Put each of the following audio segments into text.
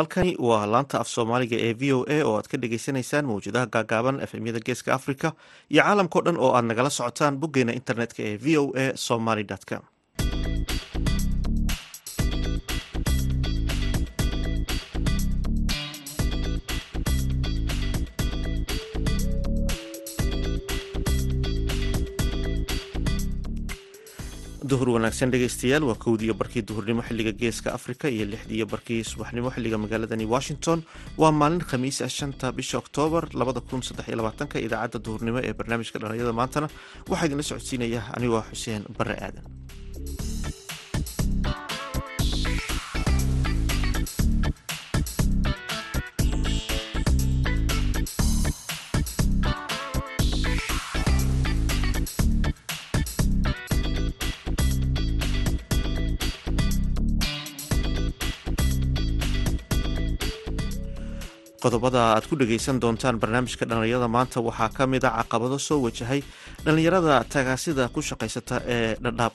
halkani waa laanta af soomaaliga ee v o a oo aad ka dhagaysanaysaan mawjadaha gaagaaban efemyada geeska africa iyo caalamkao dhan oo aad nagala socotaan boggeena internetka ee v o a somaly com duhur wanaagsan dhegeystayaal waa kowdiiyo barkii duhurnimo xilliga geeska africa iyo lixdiiyo barkii subaxnimo xilliga magaaladani washington. Waa maalin khamiis ah shanta bisha oktoobar iyo idaacadda duhurnimo ee barnaamijka dhalinyada maantana. Waxaa idinla socodsiinaya anigoo xuseen bare aadan qodobada aad ku dhageysan doontaan barnaamijka dhallinyarada maanta waxaa ka mid a caqabado soo wajahay dhallinyarada tagaasida ku shaqaysata ee dhadhaab.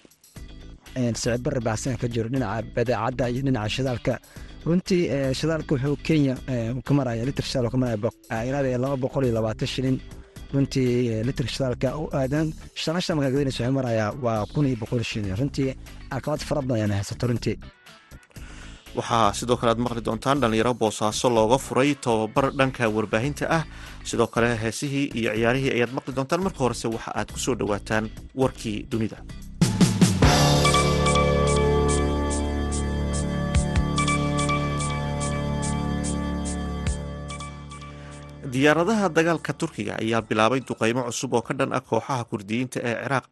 Sicid bare baahsan ka jiro dhinaca badeecadda iyo dhinaca shidaalka. Runtii shidaalka wuxuu kenya ka maraya litir shidaal ka maraya laba boqol iyo labaatan shilin. Runtii litir shidaalka u aadan shanasha markaa gadinaysa wuxuu marayaa waa kun iyo boqol shilin. Runtii caqabad fara badan ayaan haysato runtii waxaa sidoo kale aad maqli doontaan dhalinyaro boosaaso looga furay tobabar dhanka warbaahinta ah. Sidoo kale heesihii iyo ciyaarihii ayaad maqli doontaan. Marka horese waxa aad ku soo dhowaataan warkii dunida. Diyaaradaha dagaalka turkiga ayaa bilaabay duqeymo cusub oo ka dhan ah kooxaha kurdiyiinta ee ciraaq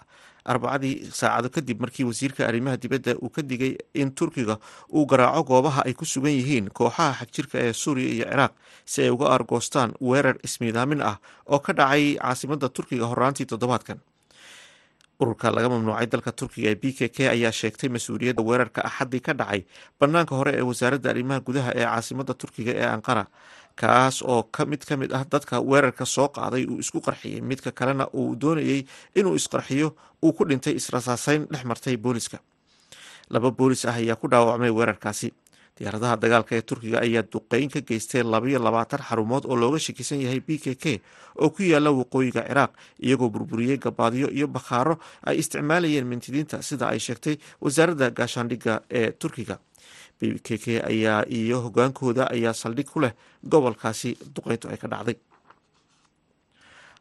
arbacadii saacado kadib markii wasiirka arrimaha dibadda uu ka digay in turkiga uu garaaco goobaha ay ku sugan yihiin kooxaha xagjirka ee suuriya iyo ciraaq si ay uga argoostaan weerar ismiidaamin ah oo ka dhacay caasimadda turkiga horaantii toddobaadkan. Ururka laga mamnuucay dalka turkiga ee b k k ayaa sheegtay mas'uuliyadda weerarka axaddii ka dhacay bannaanka hore ee wasaaradda arrimaha gudaha ee caasimadda turkiga ee anqara kaas oo ka mid ka mid ah dadka weerarka soo qaaday uu isku qarxiyey. Midka kalena uu doonayey inuu isqarxiyo uu ku dhintay israsaaseyn dhex martay booliska laba boolis ah ayaa ku dhaawacmay weerarkaasi. Diyaaradaha dagaalka ee turkiga ayaa duqeyn ka geystay labayo labaatan xarumood oo looga shakisan yahay b k k oo ku yaalla waqooyiga ciraaq iyagoo burburiyey gabaadyo iyo bakhaaro ay isticmaalayeen mintidiinta. Sida ay sheegtay wasaaradda gaashaandhigga ee turkiga b k k ayaa iyo hogaankooda ayaa saldhig ku leh gobolkaasi duqeyntu ay ka dhacday.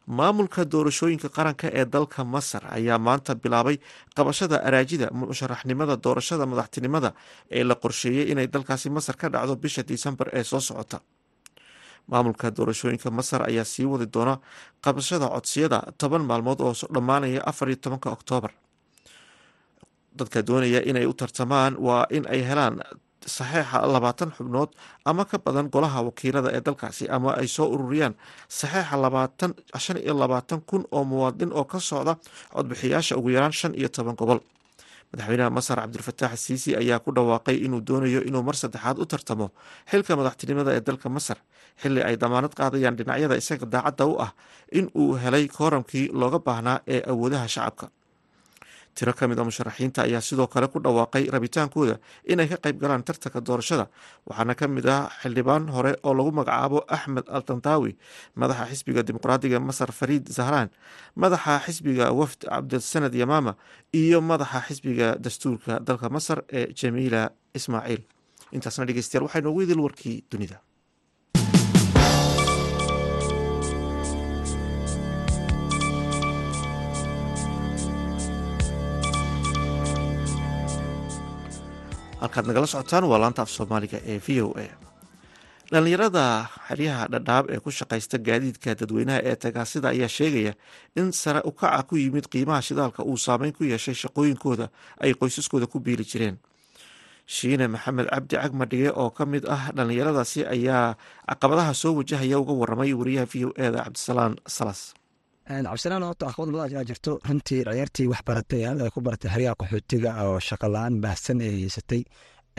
Maamulka doorashooyinka qaranka ee dalka masar ayaa maanta bilaabay qabashada araajida musharaxnimada doorashada madaxtinimada ee la qorsheeyey inay dalkaasi masar ka dhacdo bisha disembar ee soo socota. Maamulka doorashooyinka masar ayaa sii wadi doona qabashada codsiyada toban maalmood oo dhammaanaya afar iyo tobanka oktoobar dadka doonaya inay u tartamaan waa in ay helaan saxeixa labaatan xubnood ama ka badan golaha wakiilada ee dalkaasi ama ay soo ururiyaan. Saxeixa labaatan shan iyo labaatan kun oo muwaadin oo ka socda codbixiyaasha ugu yaraan shan iyo toban gobol. Madaxweynaha masar cabdilfataax siisi ayaa ku dhawaaqay inuu doonayo inuu mar saddexaad u tartamo xilka madaxtinimada ee dalka masar xili ay damaanad qaadayaan dhinacyada isaga daacadda u ah in uu helay kooramkii looga baahnaa ee awoodaha shacabka tiro ka mid a musharaxiinta ayaa sidoo kale ku dhawaaqay rabitaankooda inay ka qayb galaan tartanka doorashada. Waxaana ka mid ah xildhibaan hore oo lagu magacaabo axmed al tantawi madaxa xisbiga dimuqraadiga masar fariid zahraan madaxa xisbiga wafd cabdilsanad yamaama iyo madaxa xisbiga dastuurka dalka masar ee jamiila ismaaciil intaasna dhegeystayaal waxaa noogu idil warkii dunida halkaad nagala socotaan waa laanta af soomaaliga ee v o a. Dhallinyarada xeryaha dhadhaab ee ku shaqaysta gaadiidka dadweynaha ee tagaasida ayaa sheegaya in sare ukaca ku yimid qiimaha shidaalka uu saameyn ku yeeshay shaqooyinkooda ay qoysaskooda ku biili jireen. Shiine maxamed cabdi cagmadhige oo ka mid ah dhallinyaradaasi ayaa caqabadaha soo wajahaya uga waramay wariyaha v o eda cabdisalaan salas cabdisalaan horta caqabad badan ayaa jirto runtii dhalinyartii wax baratay ay ku baratay xeryaha qaxootiga oo shaqa la'aan baahsan ee haysatay.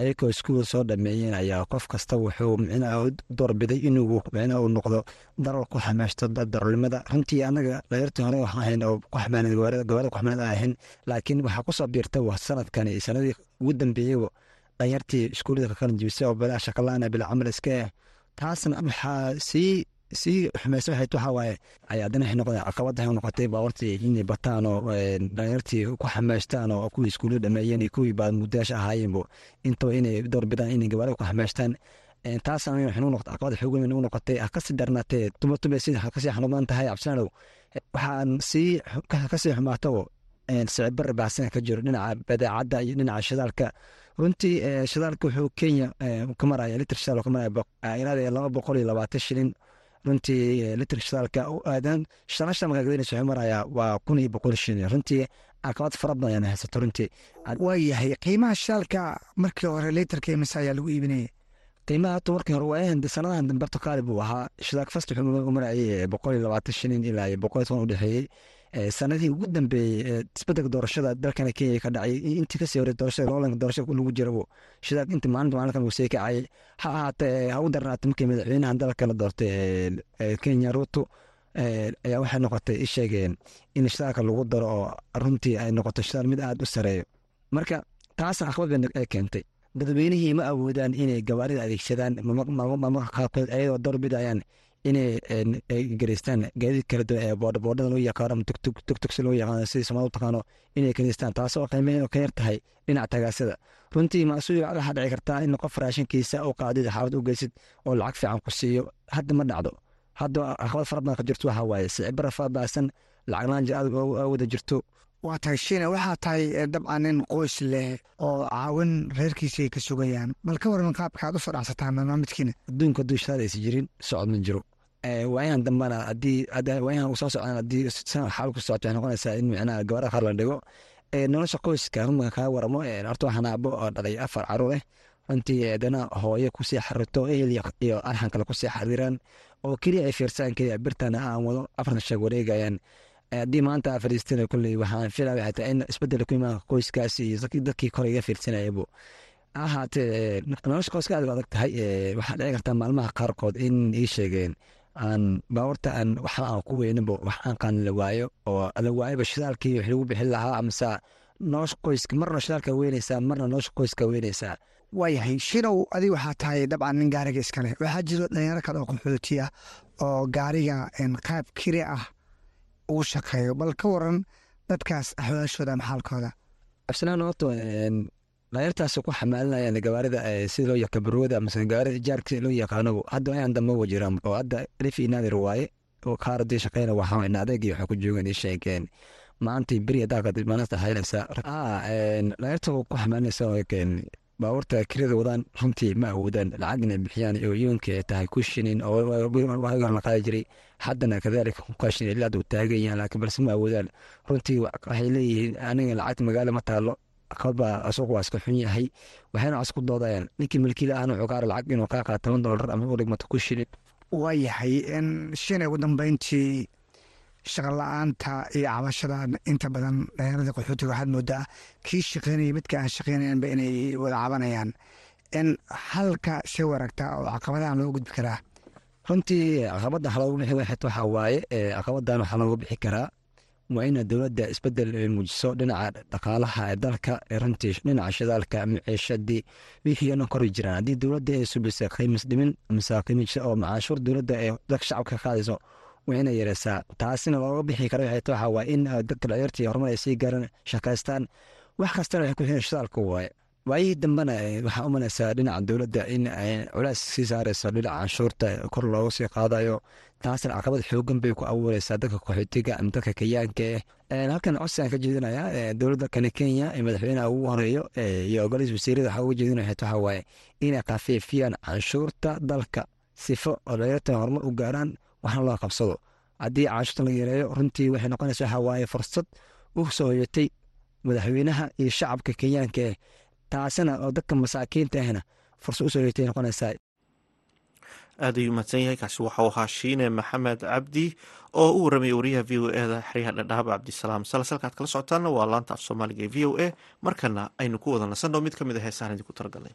Ayagoo iskuul soo dhameeyeen ayaa qof kasta wuxuu micnaha doorbiday inuu micnaha uu noqdo daral ku xameysto darolnimada runtii anaga dhalinyartii hore waxaan ahayn oo gawaarida gawaarida ku xamaaneed aan ahayn laakiin waxaa ku soo biirta sanadkani. Sanadii ugu dambeeyeyba dhalinyartii iskuullada ka kala jibisay oo bilaa shaqalaana bilaa camal iska ah taasna waxaa sii sii xumeysa waxay waxaa waaye ay haddana waxay noqdeen caqabad waxay noqotay baawartii inay bataan oo dhalinyartii ku xameystaan oo kuwii iskuullada dhameeyeen iyo kuwii baadmudayaasha ahaayeenbo intaba inay doorbidaan inay gabaarada ku waxay nagu noqotay caqabad xoog weyn nagu noqotay. Ha darnaatee tuma tume tahay cabsanadow waxaan sii ka sii xumaatabo sicir barri baahsan ka jiro dhinaca badeecadda iyo dhinaca shidaalka. Runtii shidaalka wuxuu kenya ka maraya litr shidaal ka maraya ilaa laba boqol iyo labaatan shilin runtii litr shidaalka aadan. Shalasha magaagadeenis wuxuu marayaa waa kun iyo boqol shilin runtii caqabad fara badan ayaan haysato runtii waayahay qiimaha shidaalka markii hore litrka imise ayaa lagu iibinayay qiimaha hata markii hore waa sanadahan dambe qaali buu ahaa. Shidaal fast wuxuu marayay boqol iyo labaatan shilin ilaa iyo boqol iyo toban udhexeeyey sanadihii ugu dambeeyey isbeddelka doorashada dalkana kenya ka dhacay intii ka sii hore doorashada doorashada lagu jirabo shidaal inta maalinta maalinkan uu sii kacayay ha ahaatee ha u markii madaxweynahan dalka la doortay kenya ruto ayaa waxay noqotay i in shidaalka lagu daro oo runtii ay noqoto shidaal mid aada u sareeyo marka taasna caqabad bay keentay dadweynihii ma awoodaan inay gabaarida adeegsadaan mamarka qaarkood ayadoo doorbidayaan inay gereystaan gaadiid kala duwan ee boodhaboodhada loo yaqaano ama tugtug tugtugsi loo yaqaano sidii somaali u taqaano inay gereystaan taasoo qiimeyn ka yar tahay dhinaca tagaasada runtii maasuul waxaa dhici kartaa in qof raashinkiisa u qaadid xaalad u geysid oo lacag fiican ku siiyo hadda ma dhacdo. Hadda caqabad fara badan ka jirto waxaa waaye sicibara faabaasan lacag laan aad wada jirto. Waa tahay shiina waxaa tahay dabcan nin qoys leh oo caawin reerkiisa ay ka sugayaan. Bal ka waran qaabka aad u soo dhacsataan barnaamijkiina adduunka hadduu aysa jirin socod ma jiro waayahan dambana haddii waayahan uu soo socdaan xaal ku socoto waxay in micnaha gabara qaar la dhigo. Nolosha qoyska runka kaa waramo horta waxaan aabo oo dhalay afar carruur ah runtii haddana hooyo ku sii xarito ehel iyo arxan kale ku sii xadiraan oo keliya ay fiirsaan keliya birtana aan wado afartan sheeg wareegayaan. Haddii maanta fadhiistina kolley waxaan filaya waxay tahay in isbeddel ku imaan qoyskaas iyo dadkii kore iga fiirsanayabo ahaatee nolosha qoyska aad adag tahay waxaa dhici kartaa maalmaha qaarkood in ii sheegeen aan baawarta aan waxba aan ku weyninbo wax aan qaanin la waayo oo la waayoba shidaalkii wax lagu bixin lahaa amase nolosha qoyska marna shidaalka weynaysaa marna nolosha qoyska weynaysaa. Waayahay shinow adi waxaa tahay dabcan nin gaariga iskale waxaa jiro dhalinyaro kale oo qaxooti ah oo gaariga qaab kiri ah uu shaqeeyo bal ka waran dadkaas axwaashooda maxaalkooda dhalinyartaas ku xamaalinayaan gawaarida sida loo yaqaan barwada amase gawaarida jaarka loo yaqaano hadda ayaan dambe wa jiraan oo hadda rif inaadir waaye oo kaaradii shaqeyna waxaa in adeegii waxay ku joogaan ii sheegeen. Maanta beri dalka maalinta haynaysa. Dhalinyarta ku xamaalinaysa baabuurta kirada wadaan runtii ma awoodaan lacag inay bixiyaan oo yoonka ay tahay ku shinin oo la qaadi jiray. Haddana kadaalika kukashin ilaa uu taagan yahan laakiin balse ma awoodaan. Runtii waxay leeyihiin aniga lacagta magaalo ma taalo asugu waa iska xun yahay. Waxayna casku doodayaan. Ninkii milkiila ahna wuxuu gaara lacag inuu kaa qaata toban doolar ama dhigmato ku shinin waayahay shinay ugu dambeyntii shaqala-aanta iyo cabashada inta badan dhalinyarada qaxootiga waxaad moodaa kii shaqeynaya midka aan shaqeynayanba inay wada cabanayaan. Halka si waragta oo caqabadahan loo gudbi karaa. Runtii caqabada waxa loogu bixi waxaa waaye caqabadan waxaa loogu bixi karaa waa ina dowladda isbeddel muujiso dhinaca dhaqaalaha ee dalka runtii dhinaca shidaalka maciishadii wixii o dhan kori jiraan. Haddii dowladda ay subisa qiimis dhimin mise oo macaashuur dowladda ee dadka shacabka ka qaadayso waa inay yareysaa. Taasina looga bixi kara waxay waxa waa in dadka dhalinyartii horumar ay sii gaaraan shaqaystaan. Wax kastana waxay ku xiran shidaalka waaye waayihii dambena waxaa umanaysaa dhinaca dowladda in culays sii saareyso dhinaca canshuurta kor looga sii qaadayo. Taasna caqabad xoogan bay ku abuureysaa dadka qaxootiga ama dadka kenyaanka eh halkan codsigan ka jeedinaya dowladda kane kenya ee madaxweynaha ugu horeeyo iyo ogoliis wasiirada waxaa uga jeedinaya waxa waaye inay khafiifiyaan canshuurta dalka. Sifo oo dhalinyarta horumar u gaaraan waxna loo qabsado. Haddii canshuurta la yareeyo runtii waxay noqonaysa waxa waaye fursad u soo hoyatay madaxweynaha iyo shacabka kenyaanka eh taasina oo dadka masaakiinta ahna fursad u soo hoyatay noqonaysaa. Aad ayuu mahadsan yahay kaasi waxau ahaa shiine maxamed cabdi oo u warramaya wariyaha v o e da xeryaha dhadhaaba cabdisalaam salas halkaad kala socotaanna waa laanta af soomaaliga ee v o a markana aynu ku wada nasanno. Mid ka mid a heesaan idinku talagalnay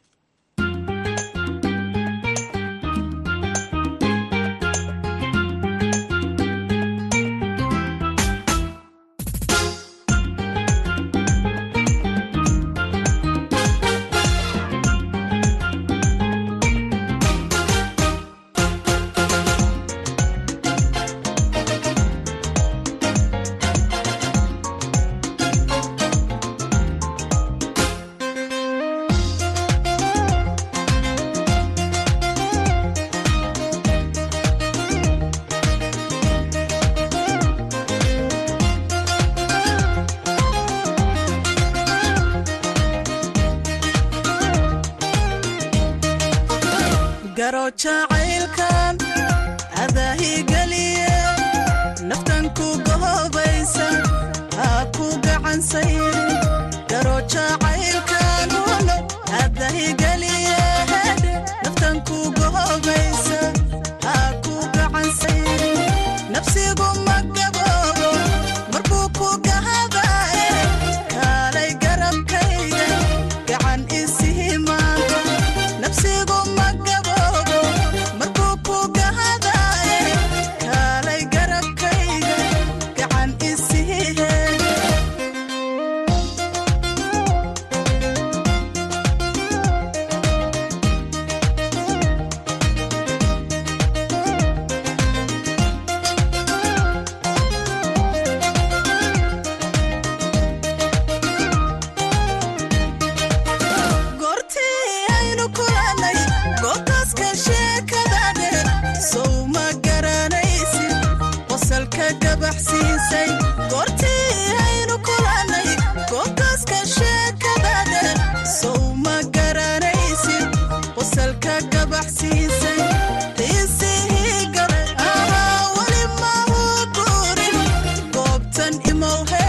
goobtan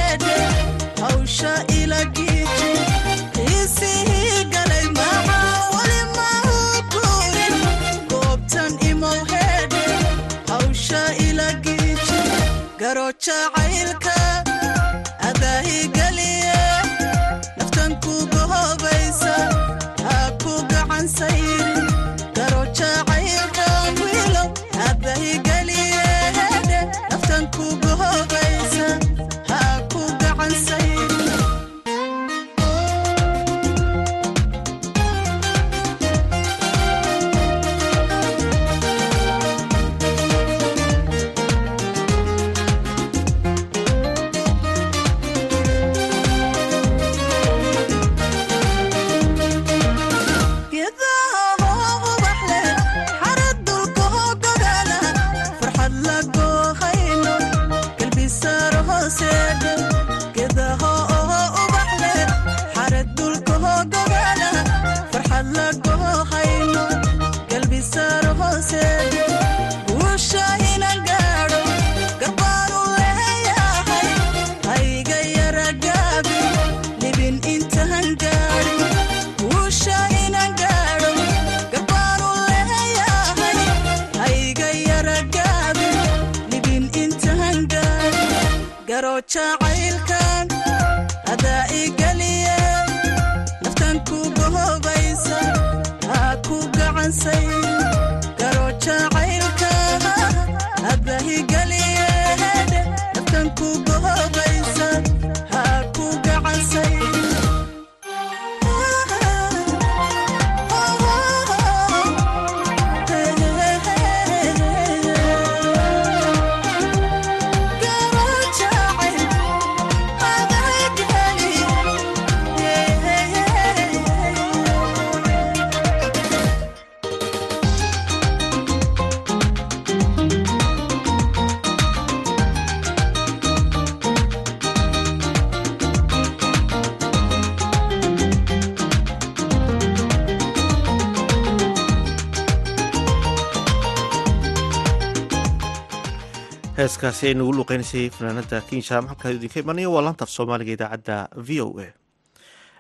heeskaasi ay nagu luqeynaysay fanaanada kinshaam halkaa idinka imanaya waa laanta af soomaaliga idaacadda v o a.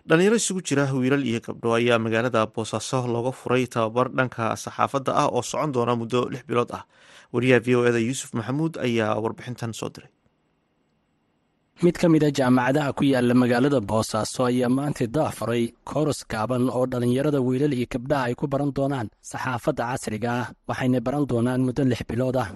Dhalinyaro isugu jira wiilal iyo gabdho ayaa magaalada boosaaso looga furay tababar dhanka saxaafadda ah oo socon doona muddo lix bilood ah. Wariyaha v o eda yuusuf maxamuud ayaa warbixintan soo diray. Mid ka mid a jaamacadaha ku yaalla magaalada boosaaso ayaa maanta daafuray kooras gaaban oo dhallinyarada wiilal iyo gabdhaha ay ku baran doonaan saxaafadda casriga ah waxayna baran doonaan muddo lix bilood ah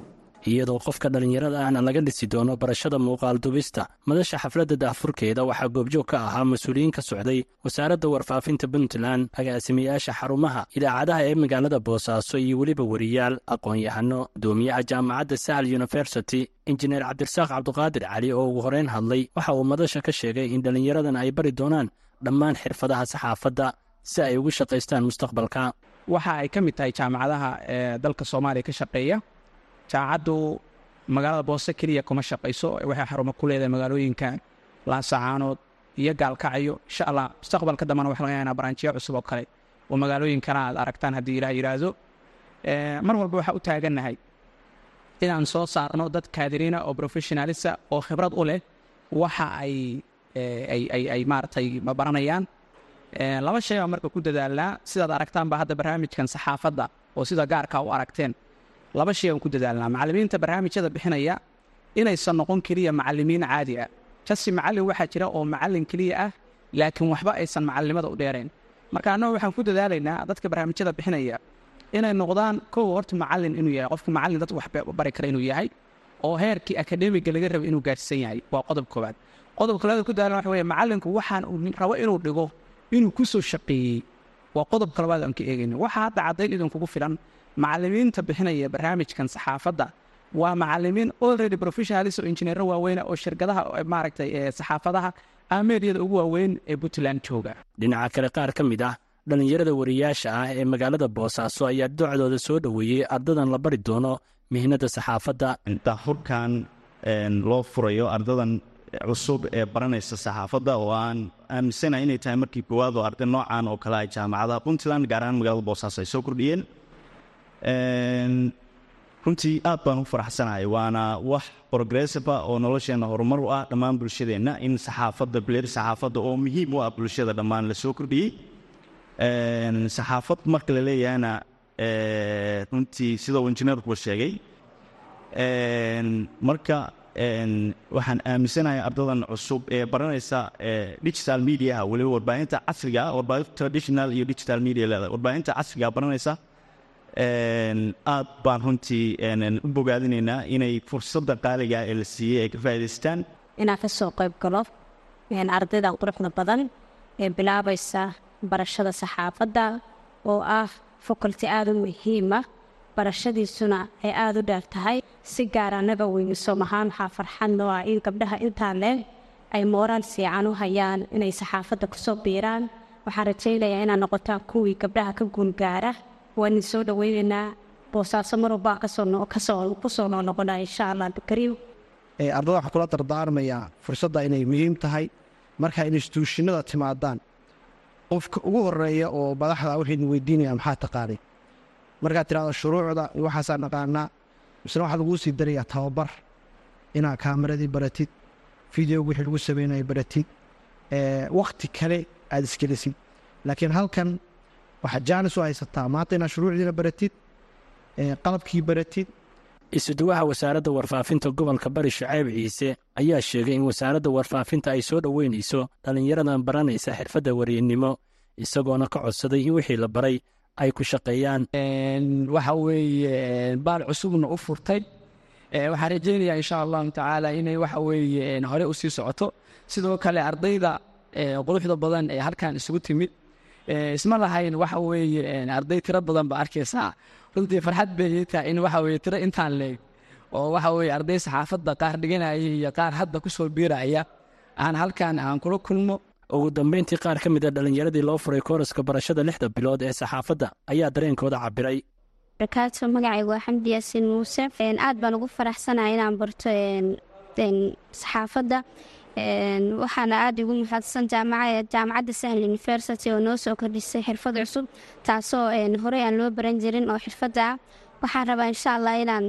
iyadoo qofka dhallinyarada ahna laga dhisi doono barashada muuqaal dubista. Madasha xafladda daafurkeeda waxaa goobjoog ka ahaa mas'uuliyiin ka socday wasaaradda warfaafinta puntland agaasimayaasha xarumaha idaacadaha ee magaalada boosaaso iyo weliba weriyaal aqoon-yahano gudoomiyaha jaamacadda sahal university injineer cabdirasaaq cabduqaadir cali oo ugu horeyn hadlay waxa uu madasha ka sheegay in dhallinyaradan ay bari doonaan dhammaan xirfadaha saxaafadda si ay ugu shaqaystaan mustaqbalka. Waxa ay ka mid tahay jaamacadaha ee dalka soomaaliya ka shaqeeya jaamacaddu magaalada boose keliya kuma shaqayso waxay xarumo ku leedahay magaalooyinka laasacaanood iyo gaalkacyo. Insha allah mustaqbalka dambana waxa laga yaabaa baraanjiyo cusub oo kale. Oo magaalooyinkana aad aragtaan haddii ilaah yidhaahdo mar walba waxaa u taagannahay inaan soo saarno dad kaadiriina oo professionalisa oo khibrad u leh waxa ay ay ay ay maaragtay baranayaan. Laba shay baa marka ku dadaalnaa sidaad aragtaanba hadda barnaamijkan saxaafadda oo sida gaarka u aragteen laba shay aan ku dadaalnaa. Macallimiinta barnaamijyada bixinaya inaysan noqon keliya macallimiin caadi ah. Jasi macallin waxaa jira oo macallin keliya ah laakiin waxba aysan macallimada u dheerayn. Marka annagu waxaan ku dadaalaynaa dadka barnaamijyada bixinaya inay noqdaan kow horta macallin inuu yahay qofka macallin dadka wax kara inuu yahay oo heerkii akademiga laga raba inuu gaarsiisan yahay waa qodob koowaad. Qodobka labaad ku daalan waxa weeye macallinku waxaan rabo inuu dhigo inuu ku shaqeeyey. Waa qodobka labaad aan ka eegayno. Waxaa hadda caddayn idinkugu filan macallimiinta bixinaya barnaamijkan saxaafadda. Waa macallimiin already professionalis oo injineero waaweyn oo shirkadaha eh, maaragtay ee saxaafadaha ameeriyada ugu waaweyn ee puntland jooga dhinaca kale qaar ka mid ah dhallinyarada wariyaasha ah ee magaalada boosaaso ayaa docdooda soo dhoweeyey ardadan la bari doono mihnada saxaafadda. Daahurkan een, loo furayo ardadan cusub ee baranaysa saxaafadda oo aan aaminsanahay inay tahay markii koowaad oo arday noocan oo kale ay jaamacadaha puntland gaar ahaan magaalada boosaaso ay soo kordhiyeen. Een, runtii aad baan u faraxsanahay waana wax progressive ah oo nolosheenna horumar u ah dhammaan bulshadeenna in saxaafadda bilir saxaafadda oo muhiim u ah bulshada dhammaan la kordhiyey. Saxaafad marka la leeyahayna ee, runtii sida uu injineerkuba sheegay. Marka waxaan aaminsanahay ardadan cusub ee baranaysa digital mediaha weliba warbaahinta casriga ah warbaahinta traditional iyo digital media leedahay warbaahinta casriga baranaysa Een, aad baan runtii u bogaadinaynaa inay fursadda qaaliga ah ee la siiyey ay ka faa'iidaystaan inaan ka soo qayb galo een, ardaydan quruxda badan ee bilaabaysa barashada saxaafadda oo ah faculty aada u muhiima barashadiisuna ay aada u dheer tahay si gaar annaga weynisoom ahaan waxaa farxad noo ah in gabdhaha intaa leh ay mooraal fiican u hayaan inay saxaafadda ku soo biiraan. Waxaan rajaynayaa inaad noqotaan kuwii gabdhaha ka guulgaara waa idin soo dhoweynaynaa boosaaso mar walbaa ka soo no- ka soo ku soo noqnoqonaa insha allah abdikariim ee ardada waxaa kula dardaarmayaa fursadda inay muhiim tahay markaa instituushinada timaadaan. Qofka ugu horreeya oo madaxda waxaydin weydiinaya maxaa taqaanay markaad tidhahdo shuruucda iyo waxaasaa dhaqaanaa misna waxaa laguu sii darayaa tababar inaad kaamaradii baratid videoga wixii lagu sameynaya baratid ee wakhti kale aad iskelisid laakiin halkan waxaad jaanis u haysataa maanta inaad shuruucdiina baratid qalabkii baratid. Isuduwaha wasaaradda warfaafinta gobolka bari shucayb ciise ayaa sheegay in wasaaradda warfaafinta ay soo dhoweynayso dhallinyaradan baranaysa xirfadda wariyanimo isagoona ka codsaday in wixii la baray ay ku shaqeeyaan. Waxa weeye baal cusubna u furtay. Waxaan rajaynayaa insha allahu tacaala inay waxa weeye hore u sii socoto. Sidoo kale ardayda quruxda badan ee halkan isugu timid isma lahayn waxa weeye arday tiro badan ba arkaysaa runtii farxad bay ii tahay in waxa weeye tiro intaan leeg oo waxa weeye arday saxaafadda qaar dhiganaya iyo qaar hadda ku soo biiraya. Aan halkan aan kula kulmo. Ugu dambayntii qaar ka mid a dhallinyaradii loo furay kooraska barashada lixda bilood ee saxaafadda ayaa dareenkooda cabiray barakaatu magacaygu waa xamdi yaasiin muuse. Aad baan ugu faraxsanahay inaan barto saxaafadda waxaana aad ugu mahadsan jaamaca- jaamacadda sahel university oo noo soo kordhisay xirfad cusub taasoo horey aan loo baran jirin oo xirfadda ah. Waxaan rabaa insha allah inaan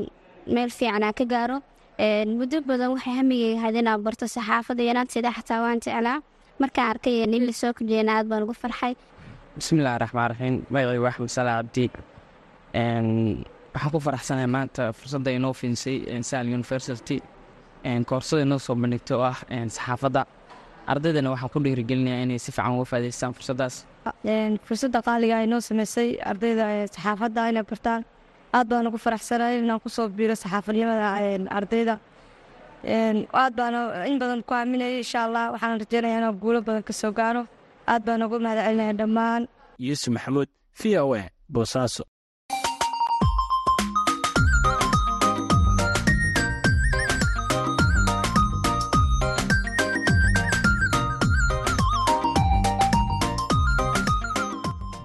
meel fiican aan ka gaaro. Muddo badan waxay hamigay ahayd inaan barto saxaafadda iyo inaanteeda xataa waan jeclaa. Markaan arkay in la soo kordhiyana aad baan ugu farxay. Bismillahi raxmaan raxiim magacaygu waa axmed salaa cabdi waxaan ku faraxsanahay maanta fursadda inoo fiinsay sal university koorsada inoo soo bandhigtay oo ah saxaafadda. Ardaydana waxaan ku dhiirigelinayaa inay si fiican uga faa'iidaystaan fursaddaas fursadda qaaliga ay noo sameysay ardayda ee saxaafadda inay bartaan. Aad baan ugu faraxsanahay inaan ku soo biiro saxaafadnimada een, ardayda. Aad baan in badan ku aaminayay insha allah waxaan rajeynayaa inaan guulo badan ka soo gaaro. Aad baan ugu mahad celinaya dhammaan. Yuusuf maxamuud v o a boosaaso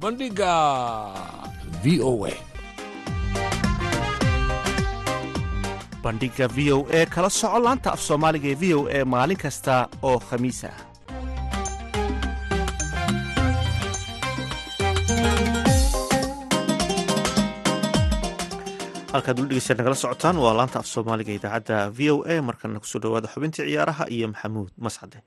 bandhigga v o a. Bandhigga v o e kala soco laanta af soomaaliga ee v o e maalin kasta oo khamiis ah halkaad dhegeystaad nagala socotaan waa laanta af soomaaliga idaacadda v o a. Markana ku soo dhawaada xubintii ciyaaraha iyo maxamuud mascade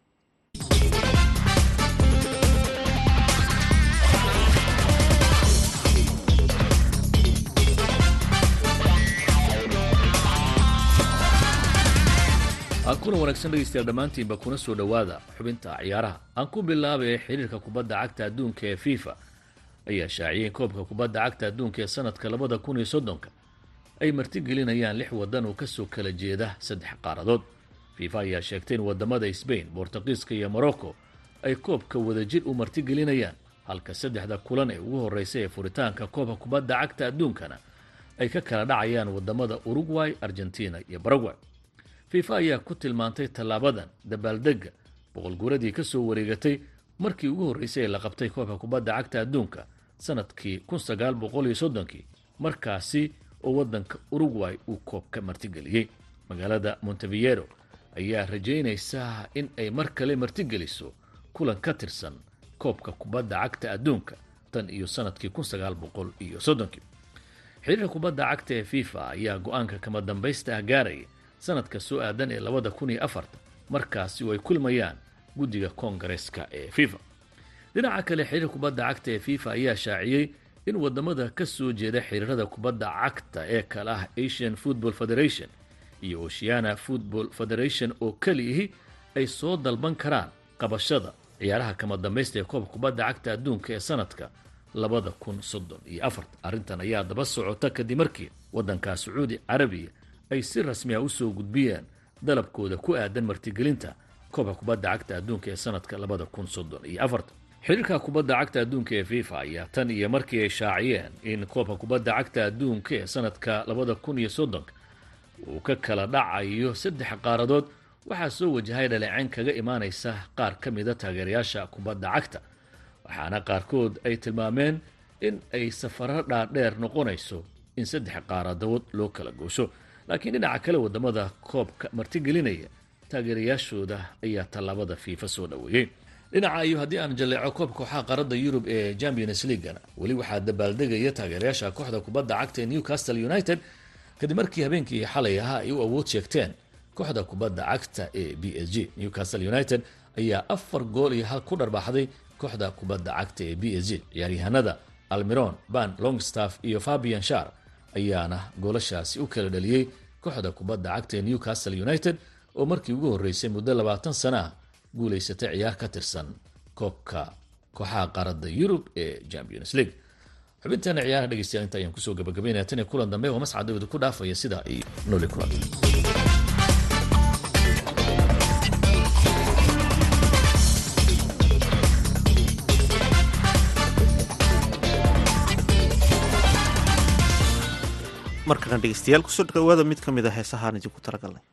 kulan wanaagsan dhegeystayaal dhammaantiinba kuna soo dhowaada xubinta ciyaaraha. Aan ku bilaabay xiriirka kubadda cagta adduunka ee fifa ayaa shaaciyey koobka kubadda cagta adduunka ee sanadka labada kun iyo soddonka ay martigelinayaan lix waddan oo ka soo kala jeeda saddex qaaradood. Fifa ayaa sheegtay in waddamada sbain bortuqiiska iyo morocco ay koobka wadajir u martigelinayaan halka saddexda kulan ee ugu horeysa ee furitaanka koobka kubadda cagta adduunkana ay ka kala dhacayaan waddamada uruguay argentina iyo baragway fifa ayaa ku tilmaantay tallaabadan dabaaldegga boqolguuradii ka soo wareegatay markii ugu horreysay ee la qabtay koobka kubadda cagta adduunka sannadkii kun sagaal boqol iyo soddonkii markaasi oo waddanka uruguay uu koobka martigeliyey. Magaalada monteviero ayaa rajaynaysaa in ay mar kale martigeliso kulan ka tirsan koobka kubadda cagta adduunka tan iyo sannadkii kun sagaal boqol iyo soddonkii. Xiriirka kubadda cagta ee fifa ayaa go'aanka kama dambaysta ah gaaraya sanadka soo aadan ee labada kun iyo afarta markaasi oo ay kulmayaan guddiga koongareeska ee fifa. Dhinaca kale xiriir kubadda cagta ee fifa ayaa shaaciyey in waddamada ka soo jeeda xiriirada kubadda cagta ee kale ah asian football federation iyo oceana football federation oo keliyihi ay soo dalban karaan qabashada ciyaaraha kama dambaysta ee koobka kubadda cagta adduunka ee sanadka labada kun soddon iyo afarta arrintan ayaa daba socota kadib markii waddanka sacuudi carabiya ay si rasmi ah u soo gudbiyeen dalabkooda ku aadan martigelinta koobka kubadda cagta adduunka ee sanadka labada kun soddon iyo afarta xiriirka kubadda cagta adduunka ee fifa ayaa tan iyo markii ay shaaciyeen in koobka kubadda cagta adduunka ee sanadka labada kun iyo soddonka uu ka kala dhacayo saddex qaaradood waxaa soo wajahay dhaleecayn kaga imaanaysa qaar ka mida taageerayaasha kubadda cagta waxaana qaarkood ay tilmaameen in ay safaro dhaadheer noqonayso in saddex qaaradood loo kala goosho laakiin dhinaca kale waddamada koobka martigelinaya taageerayaashooda ayaa tallaabada fiifa soo dhoweeyey. Dhinaca iyo haddii aan jaleeco koobka kooxaha qaarada yurub ee champions leaguana weli waxaa dabaaldegaya taageerayaasha kooxda kubadda cagta ee newcastle united kadib markii habeenkii xalay ahaa ay u awood sheegteen. Kooxda kubadda cagta ee b s g newcastle united ayaa afar gool iyo hal ku dharbaaxday kooxda kubadda cagta ee b s g ciyaaryahanada almiron ban longstaff iyo fabian shar ayaana goolashaasi u kala dhaliyey kooxda kubadda cagta ee newcastle united oo markii ugu horreysay muddo labaatan sana ah guulaysatay ciyaar ka tirsan koobka kooxaha qaaradda yurub ee champions league. Xubinteena ciyaaraha dhegeystayaal inta ayaan ku soo gabagabaynaya tan iyo kulan dambe oo mascad dawada ku dhaafaya sidaa iyo noli kulan markana dhegeystayaal ku soo dhawaada mid ka mid a heesahaan idinku talagalnay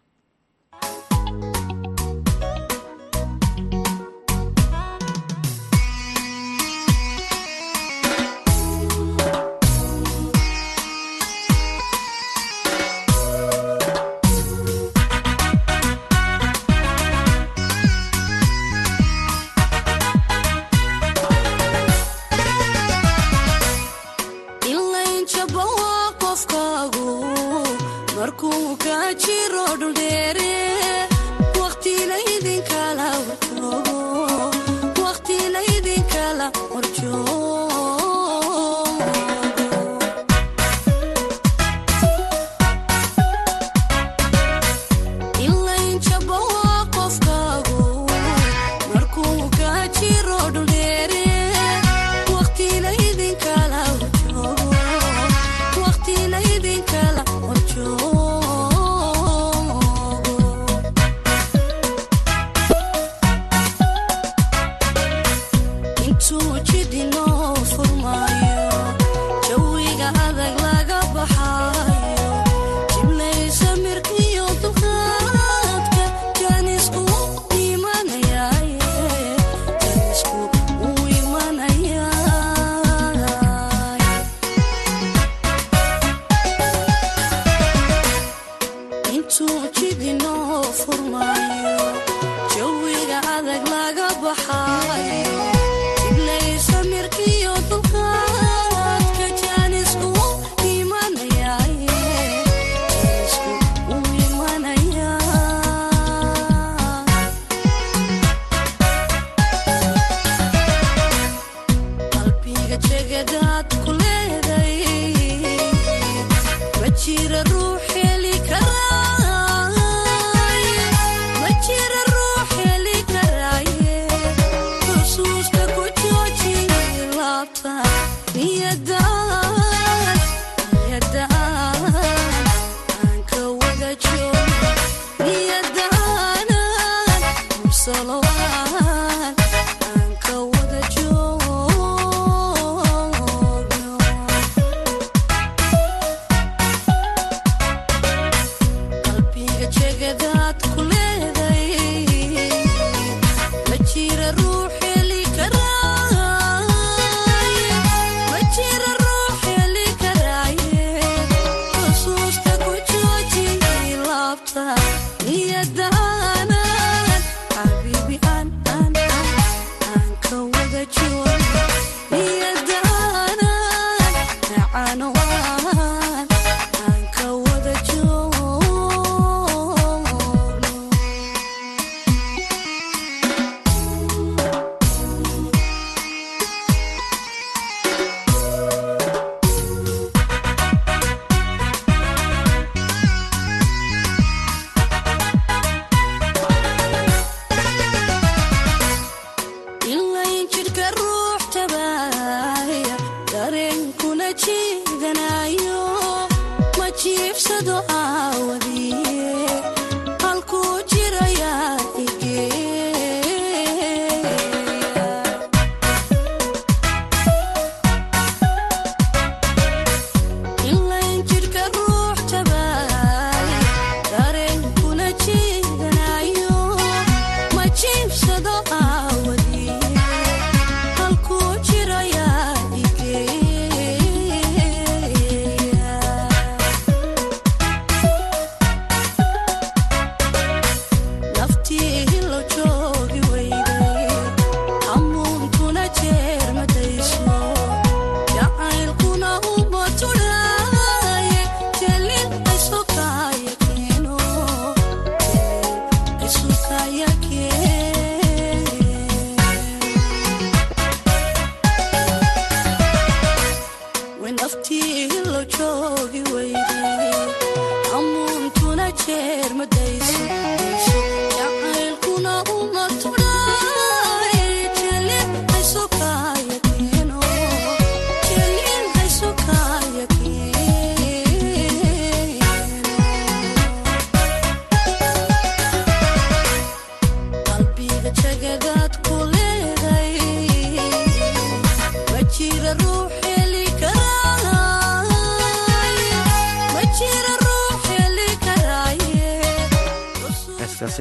keer me deed.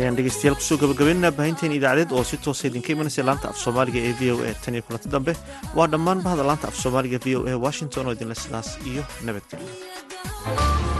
ayaan dhegeystayaal ku soo gabagabeynana baahinteen idaacadeed oo si toosa ah idinka imanaysa laanta af soomaaliga ee v o a tan iyo kulanti dambe. Waa dhammaan bahda laanta af soomaaliga v o a washington oo idinle sidaas iyo nabadgelyo